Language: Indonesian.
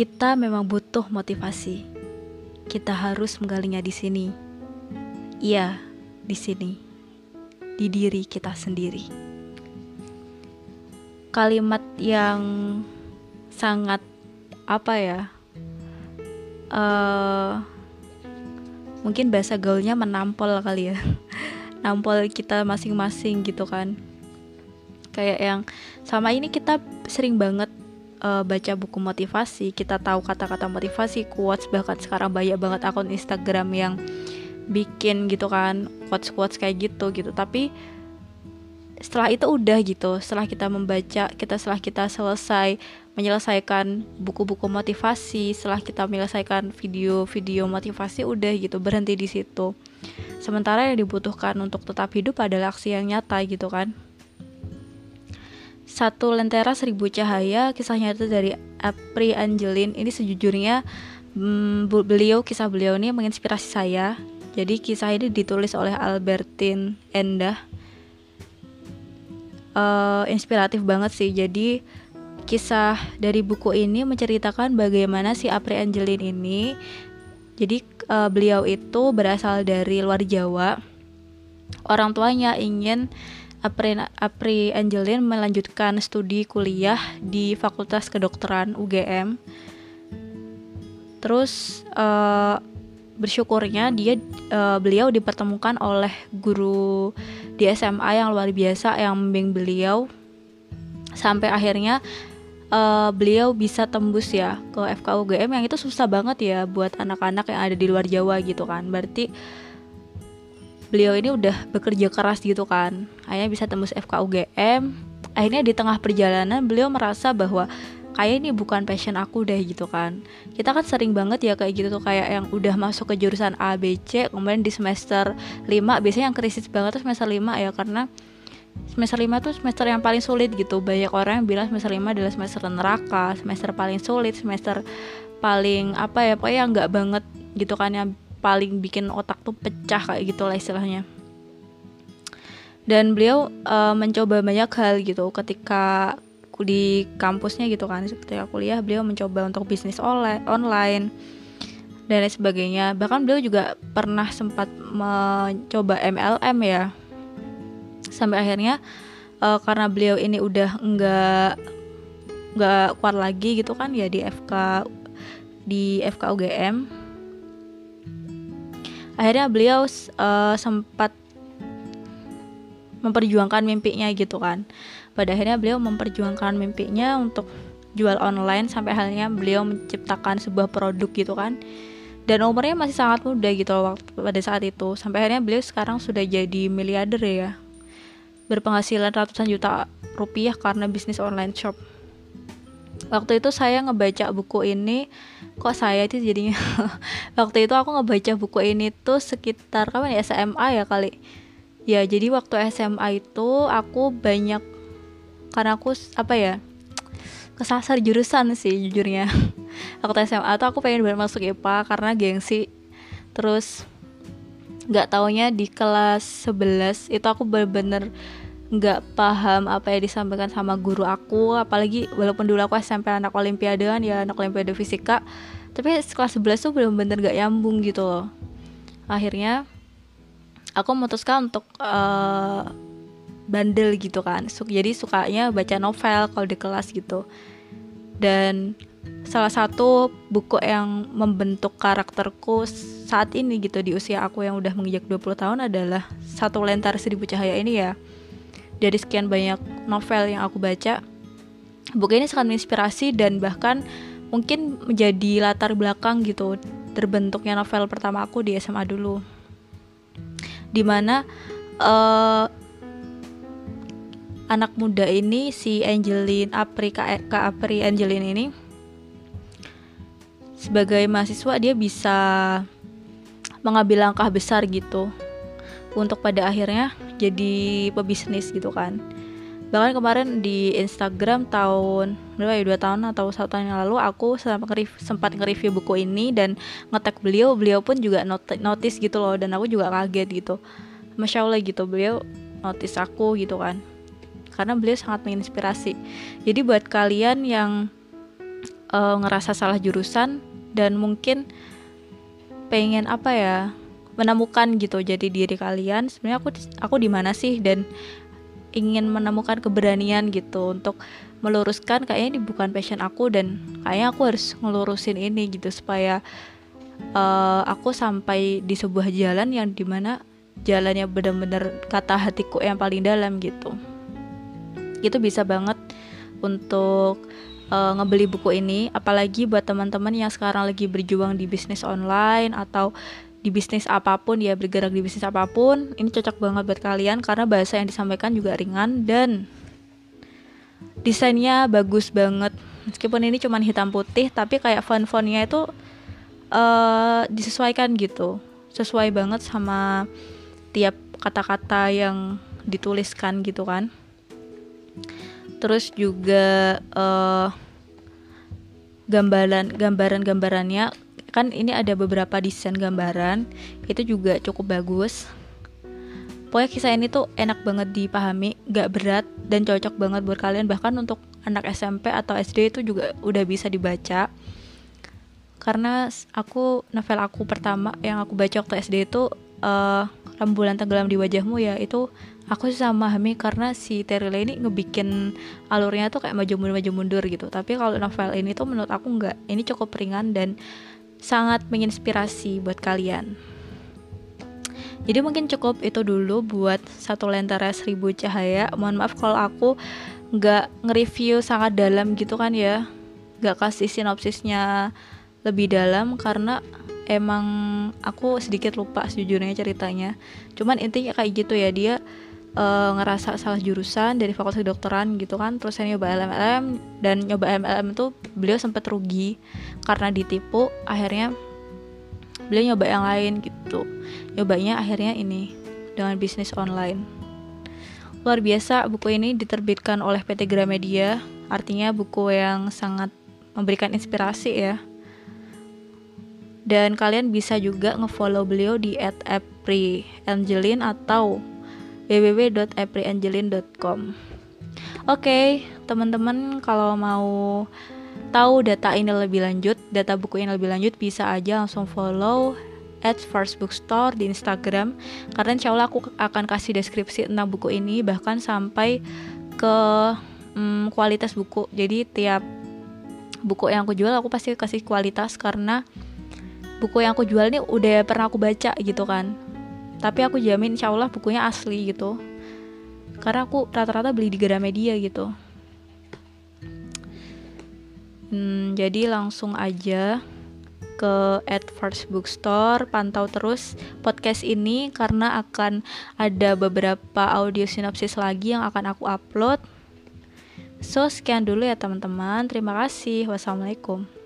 kita memang butuh motivasi. Kita harus menggalinya di sini. Iya, di sini. Di diri kita sendiri. Kalimat yang sangat apa ya? Uh, mungkin bahasa gaulnya menampol kali ya. Nampol kita masing-masing gitu kan. Kayak yang sama ini kita sering banget uh, baca buku motivasi, kita tahu kata-kata motivasi, quotes bahkan sekarang banyak banget akun Instagram yang bikin gitu kan quotes-quotes kayak gitu gitu. Tapi setelah itu udah gitu, setelah kita membaca, kita setelah kita selesai menyelesaikan buku-buku motivasi, setelah kita menyelesaikan video-video motivasi udah gitu, berhenti di situ. Sementara yang dibutuhkan untuk tetap hidup adalah aksi yang nyata gitu kan. Satu Lentera Seribu Cahaya kisahnya itu dari Apri Angelin. Ini sejujurnya hmm, beliau kisah beliau ini menginspirasi saya. Jadi kisah ini ditulis oleh Albertine Endah. Uh, inspiratif banget sih. Jadi kisah dari buku ini menceritakan bagaimana si Apri Angelin ini jadi uh, beliau itu berasal dari luar Jawa. Orang tuanya ingin Apri, Apri Angelin melanjutkan studi kuliah di Fakultas Kedokteran UGM. Terus uh, bersyukurnya dia uh, beliau dipertemukan oleh guru di SMA yang luar biasa yang membimbing beliau sampai akhirnya uh, beliau bisa tembus ya ke FKUGM yang itu susah banget ya buat anak-anak yang ada di luar Jawa gitu kan. Berarti beliau ini udah bekerja keras gitu kan. Akhirnya bisa tembus FKUGM akhirnya di tengah perjalanan beliau merasa bahwa kayak ini bukan passion aku deh gitu kan. Kita kan sering banget ya kayak gitu tuh kayak yang udah masuk ke jurusan A B C kemudian di semester 5 biasanya yang krisis banget tuh semester 5 ya karena semester 5 tuh semester yang paling sulit gitu. Banyak orang yang bilang semester 5 adalah semester neraka semester paling sulit semester paling apa ya pokoknya nggak banget gitu kan yang paling bikin otak tuh pecah kayak gitu lah istilahnya. Dan beliau uh, mencoba banyak hal gitu ketika di kampusnya gitu kan. Ketika kuliah beliau mencoba untuk bisnis online dan lain sebagainya. Bahkan beliau juga pernah sempat mencoba MLM ya. Sampai akhirnya uh, karena beliau ini udah enggak nggak kuat lagi gitu kan ya di FK di FK UGM akhirnya beliau uh, sempat memperjuangkan mimpinya gitu kan. Pada akhirnya beliau memperjuangkan mimpinya untuk jual online sampai akhirnya beliau menciptakan sebuah produk gitu kan. Dan umurnya masih sangat muda gitu waktu pada saat itu. Sampai akhirnya beliau sekarang sudah jadi miliarder ya. Berpenghasilan ratusan juta rupiah karena bisnis online shop waktu itu saya ngebaca buku ini kok saya itu jadinya? Waktu itu aku ngebaca buku ini tuh sekitar kapan ya? SMA ya kali. Ya jadi waktu SMA itu aku banyak karena aku apa ya kesasar jurusan sih jujurnya. Waktu SMA tuh aku pengen banget masuk IPA karena gengsi. Terus nggak taunya di kelas 11 itu aku bener-bener nggak paham apa yang disampaikan sama guru aku apalagi walaupun dulu aku SMP anak olimpiade kan ya anak olimpiade fisika tapi kelas 11 tuh bener-bener gak nyambung gitu loh. Akhirnya aku memutuskan untuk uh, bandel gitu kan. Jadi sukanya baca novel kalau di kelas gitu. Dan salah satu buku yang membentuk karakterku saat ini gitu di usia aku yang udah menginjak 20 tahun adalah satu lentar seribu cahaya ini ya dari sekian banyak novel yang aku baca buku ini sangat menginspirasi dan bahkan mungkin menjadi latar belakang gitu terbentuknya novel pertama aku di SMA dulu. Di mana uh, anak muda ini si Angelin Apri Kak, Kak Apri Angelin ini sebagai mahasiswa dia bisa mengambil langkah besar gitu untuk pada akhirnya jadi pebisnis gitu kan. Bahkan kemarin di Instagram tahun berapa ya dua tahun atau satu tahun yang lalu aku sempat nge-review buku ini dan ngetek beliau beliau pun juga not notice gitu loh dan aku juga kaget gitu. Masya allah gitu beliau notice aku gitu kan. Karena beliau sangat menginspirasi. Jadi buat kalian yang uh, ngerasa salah jurusan dan mungkin pengen apa ya menemukan gitu jadi diri kalian. Sebenarnya aku aku di mana sih? Dan ingin menemukan keberanian gitu untuk meluruskan kayaknya ini bukan passion aku dan kayaknya aku harus ngelurusin ini gitu supaya uh, aku sampai di sebuah jalan yang di mana jalannya benar-benar kata hatiku yang paling dalam gitu. Itu bisa banget untuk uh, ngebeli buku ini. Apalagi buat teman-teman yang sekarang lagi berjuang di bisnis online atau di bisnis apa pun ya bergerak di bisnis apa pun ini cocok banget buat kalian karena bahasa yang disampaikan juga ringan dan desainnya bagus banget. Meskipun ini cuma hitam putih tapi kayak font-fontnya itu uh, disesuaikan gitu. Sesuai banget sama tiap kata-kata yang dituliskan gitu kan. Terus juga uh, gambaran gambaran gambarannya kan ini ada beberapa desain gambaran itu juga cukup bagus. Pokoknya kisah ini tuh enak banget dipahami gak berat dan cocok banget buat kalian. Bahkan untuk anak SMP atau SD itu juga udah bisa dibaca. Karena aku novel aku pertama yang aku baca waktu SD itu uh, rembulan tenggelam di wajahmu ya itu aku sih sama memahami karena si Terile ini ngebikin alurnya tuh kayak maju mundur maju mundur gitu. Tapi kalau novel ini tuh menurut aku nggak. Ini cukup ringan dan sangat menginspirasi buat kalian. Jadi mungkin cukup itu dulu buat satu lentera seribu cahaya. Mohon maaf kalau aku nggak nge-review sangat dalam gitu kan ya, nggak kasih sinopsisnya lebih dalam karena emang aku sedikit lupa sejujurnya ceritanya. Cuman intinya kayak gitu ya dia uh, ngerasa salah jurusan dari fakultas kedokteran gitu kan. Terus saya nyoba LMLM dan nyoba MLM itu beliau sempat rugi karena ditipu. Akhirnya beliau nyoba yang lain gitu. Nyobanya akhirnya ini dengan bisnis online. Luar biasa buku ini diterbitkan oleh PT Gramedia. Artinya buku yang sangat memberikan inspirasi ya. Dan kalian bisa juga ngefollow beliau di @apri_angelin atau www.apriangelin.com Oke, okay, teman-teman kalau mau tahu data ini lebih lanjut, data buku ini lebih lanjut bisa aja langsung follow at First Bookstore di Instagram karena insya Allah aku akan kasih deskripsi tentang buku ini bahkan sampai ke hmm, kualitas buku. Jadi tiap buku yang aku jual aku pasti kasih kualitas karena buku yang aku jual ini udah pernah aku baca gitu kan tapi aku jamin insya Allah bukunya asli gitu. Karena aku rata-rata beli di Gramedia gitu. Hmm, jadi langsung aja ke first bookstore pantau terus podcast ini karena akan ada beberapa audio sinopsis lagi yang akan aku upload. So sekian dulu ya teman-teman. Terima kasih. Wassalamualaikum